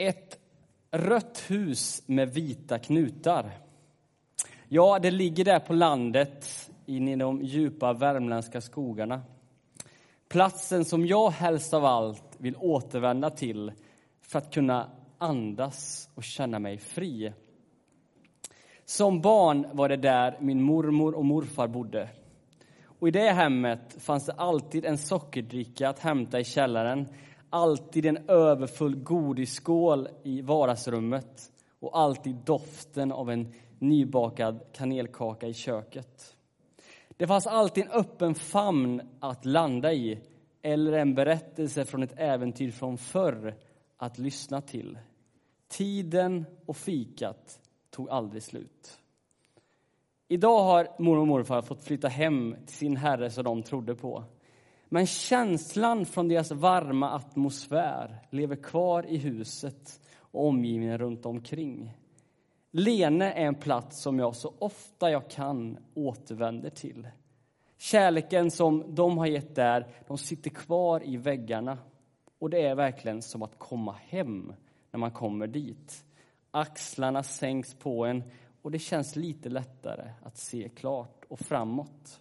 Ett rött hus med vita knutar. Ja, det ligger där på landet inne i de djupa värmländska skogarna. Platsen som jag helst av allt vill återvända till för att kunna andas och känna mig fri. Som barn var det där min mormor och morfar bodde. Och I det hemmet fanns det alltid en sockerdricka att hämta i källaren alltid en överfull godisskål i vardagsrummet och alltid doften av en nybakad kanelkaka i köket. Det fanns alltid en öppen famn att landa i eller en berättelse från ett äventyr från förr att lyssna till. Tiden och fikat tog aldrig slut. Idag har mormor och morfar fått flytta hem till sin herre som de trodde på. Men känslan från deras varma atmosfär lever kvar i huset och omgivningen runt omkring. Lene är en plats som jag så ofta jag kan återvänder till. Kärleken som de har gett där, de sitter kvar i väggarna. Och det är verkligen som att komma hem när man kommer dit. Axlarna sänks på en och det känns lite lättare att se klart och framåt.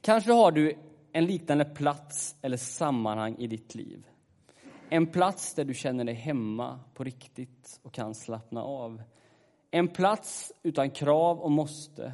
Kanske har du en liknande plats eller sammanhang i ditt liv. En plats där du känner dig hemma på riktigt och kan slappna av. En plats utan krav och måste.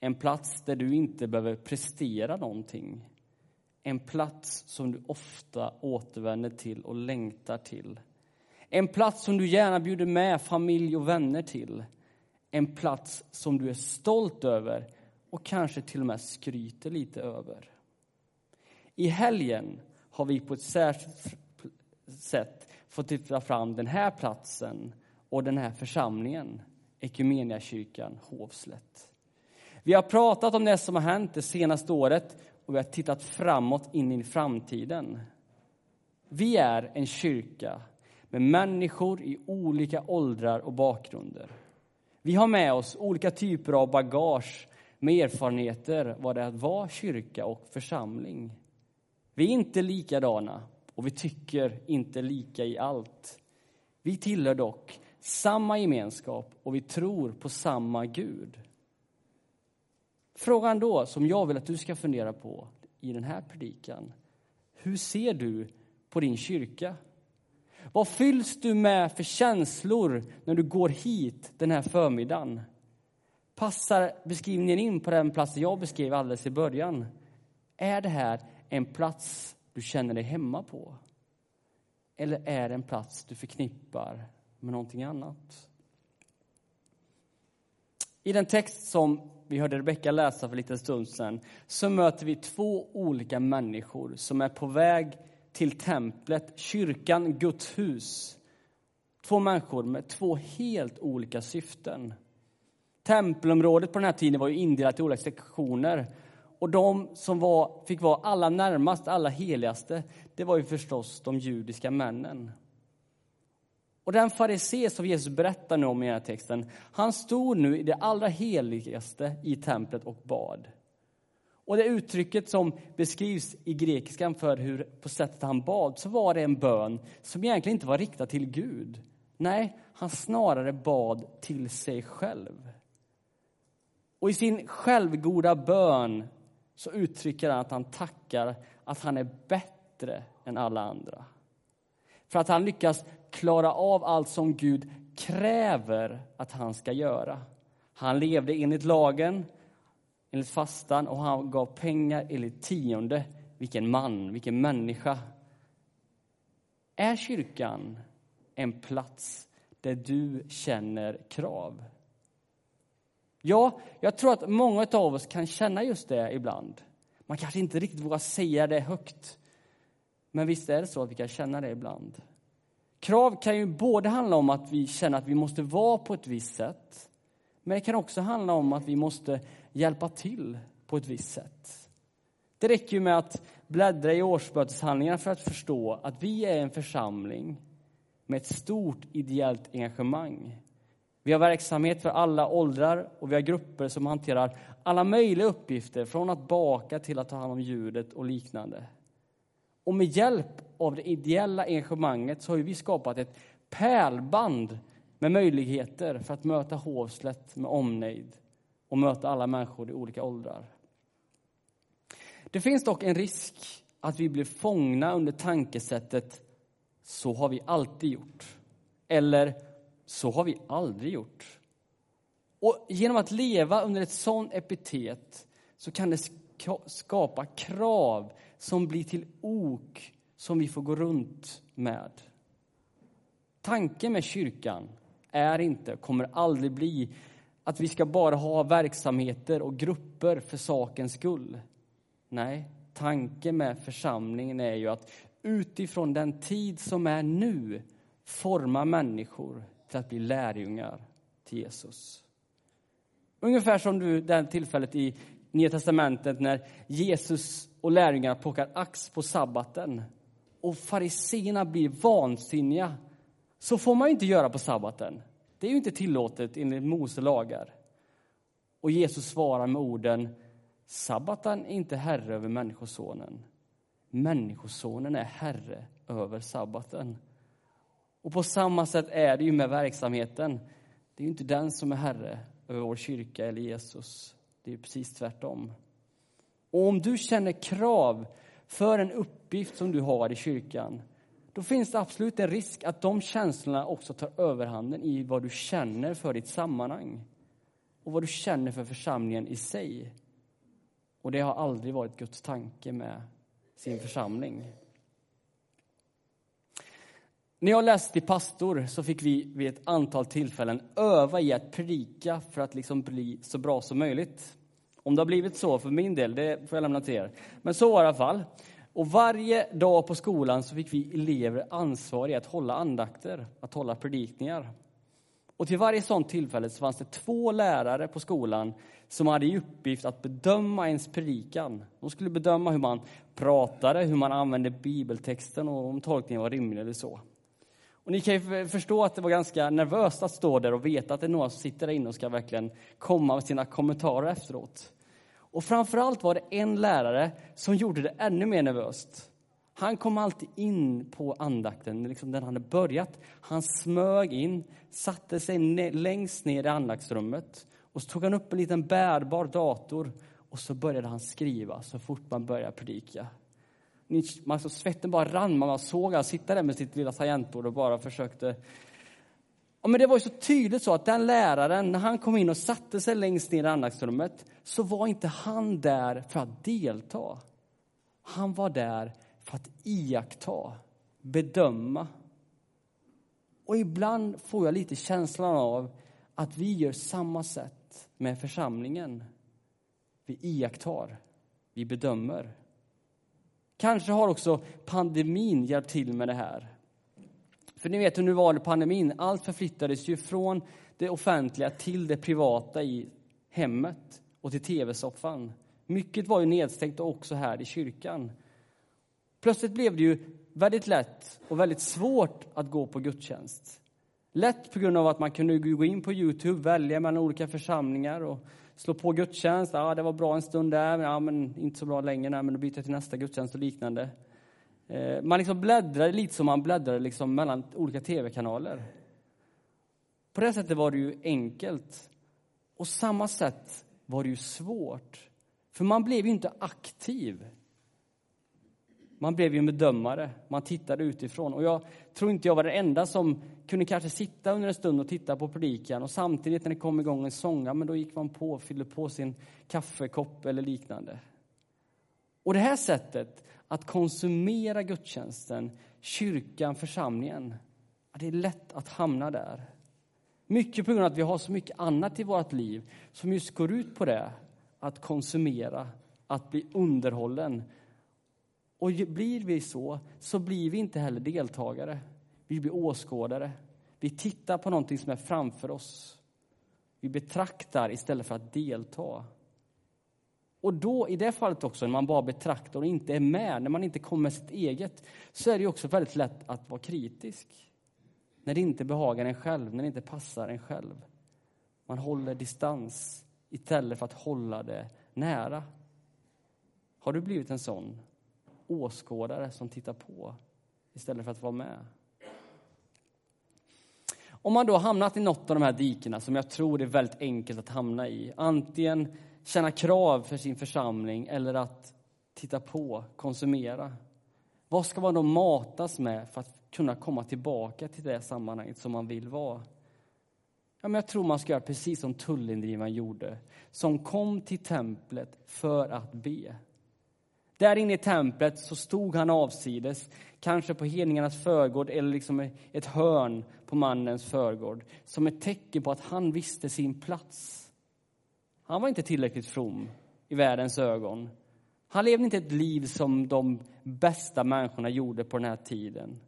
En plats där du inte behöver prestera någonting. En plats som du ofta återvänder till och längtar till. En plats som du gärna bjuder med familj och vänner till. En plats som du är stolt över och kanske till och med skryter lite över. I helgen har vi på ett särskilt sätt fått lyfta fram den här platsen och den här församlingen, Ekumeniakyrkan Hovslätt. Vi har pratat om det som har hänt det senaste året och vi har tittat framåt in i framtiden. Vi är en kyrka med människor i olika åldrar och bakgrunder. Vi har med oss olika typer av bagage med erfarenheter vad det är att vara kyrka och församling. Vi är inte likadana och vi tycker inte lika i allt. Vi tillhör dock samma gemenskap och vi tror på samma Gud. Frågan då, som jag vill att du ska fundera på i den här predikan. Hur ser du på din kyrka? Vad fylls du med för känslor när du går hit den här förmiddagen? Passar beskrivningen in på den plats jag beskrev alldeles i början? Är det här en plats du känner dig hemma på? Eller är det en plats du förknippar med någonting annat? I den text som vi hörde Rebecka läsa för en stund sedan så möter vi två olika människor som är på väg till templet, kyrkan, Guds hus. Två människor med två helt olika syften. Tempelområdet på den här tiden var ju indelat i olika sektioner och de som var, fick vara allra närmast, allra heligaste, det var ju förstås de judiska männen. Och den farisé som Jesus berättar nu om i den här texten, han stod nu i det allra heligaste i templet och bad. Och det uttrycket som beskrivs i grekiskan för hur på sättet han bad, så var det en bön som egentligen inte var riktad till Gud. Nej, han snarare bad till sig själv. Och i sin självgoda bön så uttrycker han att han tackar att han är bättre än alla andra. För att han lyckas klara av allt som Gud kräver att han ska göra. Han levde enligt lagen, enligt fastan och han gav pengar enligt tionde. Vilken man, vilken människa. Är kyrkan en plats där du känner krav? Ja, jag tror att många av oss kan känna just det ibland. Man kanske inte riktigt vågar säga det högt. Men visst är det så att vi kan känna det ibland. Krav kan ju både handla om att vi känner att vi måste vara på ett visst sätt. Men det kan också handla om att vi måste hjälpa till på ett visst sätt. Det räcker ju med att bläddra i årsböteshandlingarna för att förstå att vi är en församling med ett stort ideellt engagemang. Vi har verksamhet för alla åldrar och vi har grupper som hanterar alla möjliga uppgifter från att baka till att ta hand om ljudet och liknande. Och med hjälp av det ideella engagemanget så har vi skapat ett pärlband med möjligheter för att möta Hovslätt med omnejd och möta alla människor i olika åldrar. Det finns dock en risk att vi blir fångna under tankesättet så har vi alltid gjort. Eller så har vi aldrig gjort. Och genom att leva under ett sådant epitet så kan det skapa krav som blir till ok som vi får gå runt med. Tanken med kyrkan är inte, kommer aldrig bli, att vi ska bara ha verksamheter och grupper för sakens skull. Nej, tanken med församlingen är ju att utifrån den tid som är nu forma människor till att bli lärjungar till Jesus. Ungefär som du det tillfället i Nya testamentet när Jesus och lärjungarna plockar ax på sabbaten och fariseerna blir vansinniga. Så får man inte göra på sabbaten. Det är ju inte tillåtet enligt Mose lagar. Och Jesus svarar med orden Sabbaten är inte herre över Människosonen. Människosonen är herre över sabbaten. Och på samma sätt är det ju med verksamheten. Det är ju inte den som är herre över vår kyrka eller Jesus. Det är precis tvärtom. Och om du känner krav för en uppgift som du har i kyrkan, då finns det absolut en risk att de känslorna också tar överhanden i vad du känner för ditt sammanhang och vad du känner för församlingen i sig. Och det har aldrig varit Guds tanke med sin församling. När jag läste till pastor så fick vi vid ett antal tillfällen öva i att predika för att liksom bli så bra som möjligt. Om det har blivit så för min del, det får jag lämna till er. Men så var det i alla fall. Och varje dag på skolan så fick vi elever ansvar i att hålla andakter, att hålla predikningar. Och till varje sådant tillfälle så fanns det två lärare på skolan som hade i uppgift att bedöma ens predikan. De skulle bedöma hur man pratade, hur man använde bibeltexten och om tolkningen var rimlig eller så. Och ni kan ju förstå att det var ganska nervöst att stå där och veta att det är några som sitter där inne och ska verkligen komma med sina kommentarer efteråt. Och framförallt var det en lärare som gjorde det ännu mer nervöst. Han kom alltid in på andakten, liksom den hade börjat. Han smög in, satte sig längst ner i andaktsrummet och så tog han upp en liten bärbar dator och så började han skriva så fort man började predika alltså, svetten bara rann, man såg han sitta där med sitt lilla tangentbord och bara försökte Ja, men det var ju så tydligt så att den läraren, när han kom in och satte sig längst ner i andaktsrummet, så var inte han där för att delta. Han var där för att iaktta, bedöma. Och ibland får jag lite känslan av att vi gör samma sätt med församlingen. Vi iakttar, vi bedömer. Kanske har också pandemin hjälpt till med det här. För ni vet hur nu var det pandemin. Allt förflyttades ju från det offentliga till det privata i hemmet och till tv-soffan. Mycket var ju nedstängt också här i kyrkan. Plötsligt blev det ju väldigt lätt och väldigt svårt att gå på gudstjänst. Lätt på grund av att man kunde gå in på Youtube, välja mellan olika församlingar och slå på gudstjänst. Ja, det var bra en stund där, ja, men inte så bra längre, nej, men då byter jag till nästa gudstjänst och liknande. Eh, man liksom bläddrade lite som man bläddrade liksom mellan olika tv-kanaler. På det sättet var det ju enkelt. Och samma sätt var det ju svårt. För man blev ju inte aktiv. Man blev ju en bedömare, man tittade utifrån. Och jag tror inte jag var den enda som kunde kanske sitta under en stund och titta på predikan och samtidigt när det kom igång en sång, men då gick man på och fyllde på sin kaffekopp eller liknande. Och det här sättet att konsumera gudstjänsten, kyrkan, församlingen, det är lätt att hamna där. Mycket på grund av att vi har så mycket annat i vårt liv som just går ut på det, att konsumera, att bli underhållen. Och blir vi så, så blir vi inte heller deltagare. Vi blir åskådare. Vi tittar på någonting som är framför oss. Vi betraktar istället för att delta. Och då, i det fallet också, när man bara betraktar och inte är med, när man inte kommer med sitt eget, så är det också väldigt lätt att vara kritisk. När det inte behagar en själv, när det inte passar en själv. Man håller distans istället för att hålla det nära. Har du blivit en sån? åskådare som tittar på istället för att vara med. Om man då hamnat i något av de här dikena som jag tror är väldigt enkelt att hamna i, antingen känna krav för sin församling eller att titta på, konsumera. Vad ska man då matas med för att kunna komma tillbaka till det sammanhanget som man vill vara? Ja, men jag tror man ska göra precis som tullindrivaren gjorde, som kom till templet för att be. Där inne i templet så stod han avsides, kanske på hedningarnas förgård eller liksom ett hörn på mannens förgård, som ett tecken på att han visste sin plats. Han var inte tillräckligt from i världens ögon. Han levde inte ett liv som de bästa människorna gjorde på den här tiden.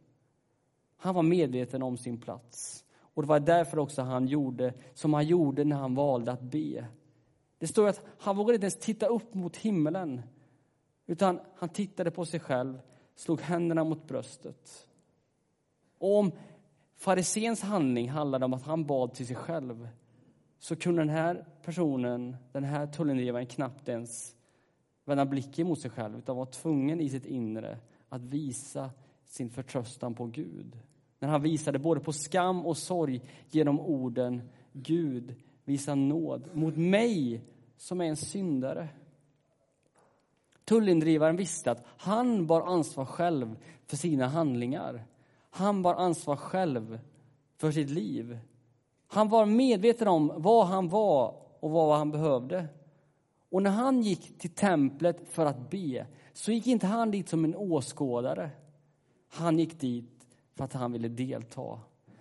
Han var medveten om sin plats. Och det var därför också han gjorde som han gjorde när han valde att be. Det står att han vågade inte ens titta upp mot himlen, utan han tittade på sig själv, slog händerna mot bröstet. Och om farisens handling handlade om att han bad till sig själv, så kunde den här personen, den här tullindrivaren, knappt ens vända blicken mot sig själv, utan var tvungen i sitt inre att visa sin förtröstan på Gud. När han visade både på skam och sorg genom orden Gud, visa nåd mot mig som är en syndare. Tullindrivaren visste att han bar ansvar själv för sina handlingar. Han bar ansvar själv för sitt liv. Han var medveten om vad han var och vad han behövde. Och när han gick till templet för att be så gick inte han dit som en åskådare. Han gick dit för att han ville delta.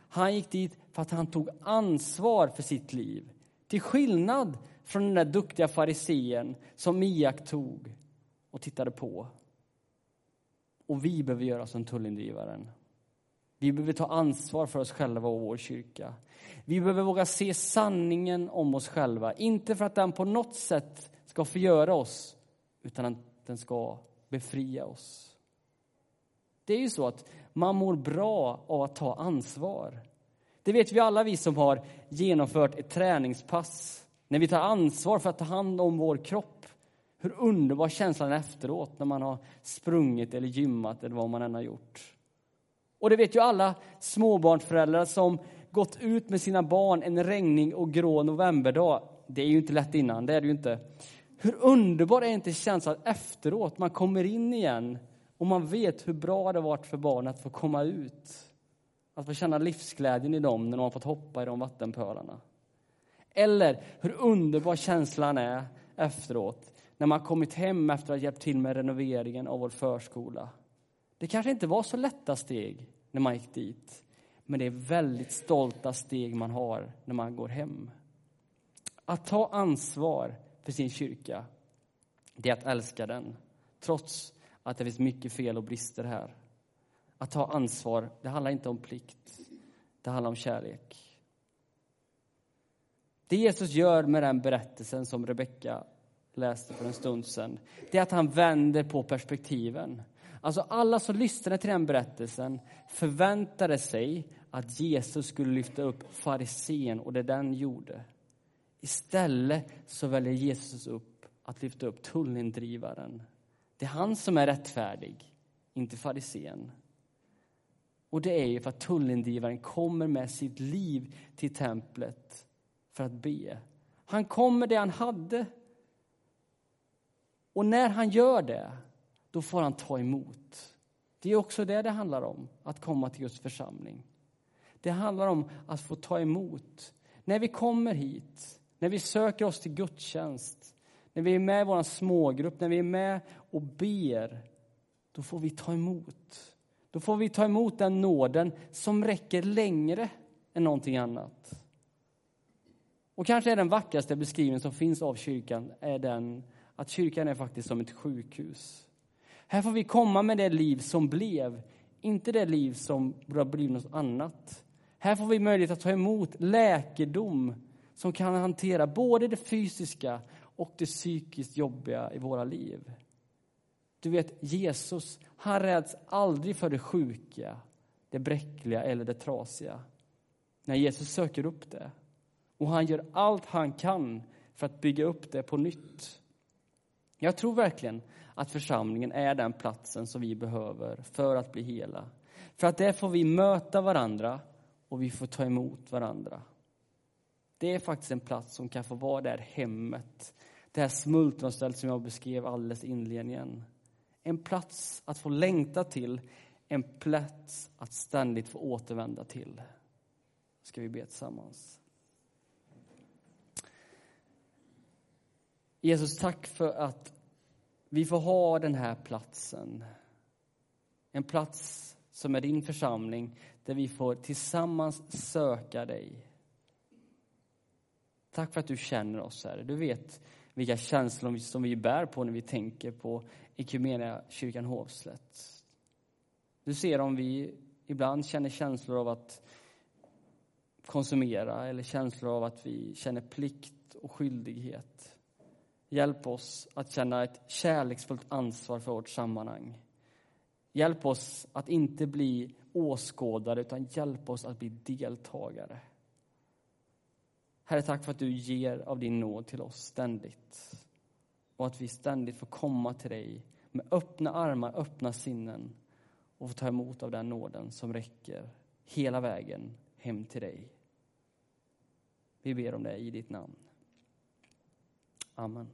Han gick dit för att han tog ansvar för sitt liv. Till skillnad från den där duktiga farisén som iakttog och tittade på. Och vi behöver göra som tullindrivaren. Vi behöver ta ansvar för oss själva och vår kyrka. Vi behöver våga se sanningen om oss själva. Inte för att den på något sätt ska förgöra oss, utan att den ska befria oss. Det är ju så att man mår bra av att ta ansvar. Det vet vi alla vi som har genomfört ett träningspass. När vi tar ansvar för att ta hand om vår kropp. Hur underbar känslan är efteråt när man har sprungit eller gymmat eller vad man än har gjort. Och det vet ju alla småbarnsföräldrar som gått ut med sina barn en regnig och grå novemberdag. Det är ju inte lätt innan, det är det ju inte. Hur underbar är inte känslan efteråt? Man kommer in igen och man vet hur bra det varit för barnet att få komma ut. Att få känna livsglädjen i dem när de har fått hoppa i de vattenpölarna. Eller hur underbar känslan är efteråt när man kommit hem efter att ha hjälpt till med renoveringen av vår förskola. Det kanske inte var så lätta steg när man gick dit, men det är väldigt stolta steg man har när man går hem. Att ta ansvar för sin kyrka, det är att älska den, trots att det finns mycket fel och brister här. Att ta ansvar, det handlar inte om plikt, det handlar om kärlek. Det Jesus gör med den berättelsen som Rebecka läste för en stund sedan, det är att han vänder på perspektiven. Alltså alla som lyssnade till den berättelsen förväntade sig att Jesus skulle lyfta upp farisén och det den gjorde. Istället så väljer Jesus upp att lyfta upp tullindrivaren. Det är han som är rättfärdig, inte farisén. Och det är ju för att tullindrivaren kommer med sitt liv till templet för att be. Han kom med det han hade. Och när han gör det då får han ta emot. Det är också det det handlar om, att komma till Guds församling. Det handlar om att få ta emot. När vi kommer hit, när vi söker oss till gudstjänst, när vi är med i vår smågrupp, när vi är med och ber, då får vi ta emot. Då får vi ta emot den nåden som räcker längre än någonting annat. Och kanske är den vackraste beskrivningen som finns av kyrkan är den att kyrkan är faktiskt som ett sjukhus. Här får vi komma med det liv som blev, inte det liv som borde ha blivit något annat. Här får vi möjlighet att ta emot läkedom som kan hantera både det fysiska och det psykiskt jobbiga i våra liv. Du vet, Jesus, han räds aldrig för det sjuka, det bräckliga eller det trasiga. När Jesus söker upp det. Och han gör allt han kan för att bygga upp det på nytt. Jag tror verkligen att församlingen är den platsen som vi behöver för att bli hela. För att där får vi möta varandra och vi får ta emot varandra. Det är faktiskt en plats som kan få vara det här hemmet, det här smultronstället som jag beskrev alldeles inledningen. En plats att få längta till, en plats att ständigt få återvända till. Ska vi be tillsammans. Jesus, tack för att vi får ha den här platsen. En plats som är din församling, där vi får tillsammans söka dig. Tack för att du känner oss, Herre. Du vet vilka känslor som vi bär på när vi tänker på kyrkan Hovslätt. Du ser om vi ibland känner känslor av att konsumera eller känslor av att vi känner plikt och skyldighet. Hjälp oss att känna ett kärleksfullt ansvar för vårt sammanhang. Hjälp oss att inte bli åskådare, utan hjälp oss att bli deltagare. Herre, tack för att du ger av din nåd till oss ständigt. Och att vi ständigt får komma till dig med öppna armar, öppna sinnen och få ta emot av den nåden som räcker hela vägen hem till dig. Vi ber om det i ditt namn. Amen.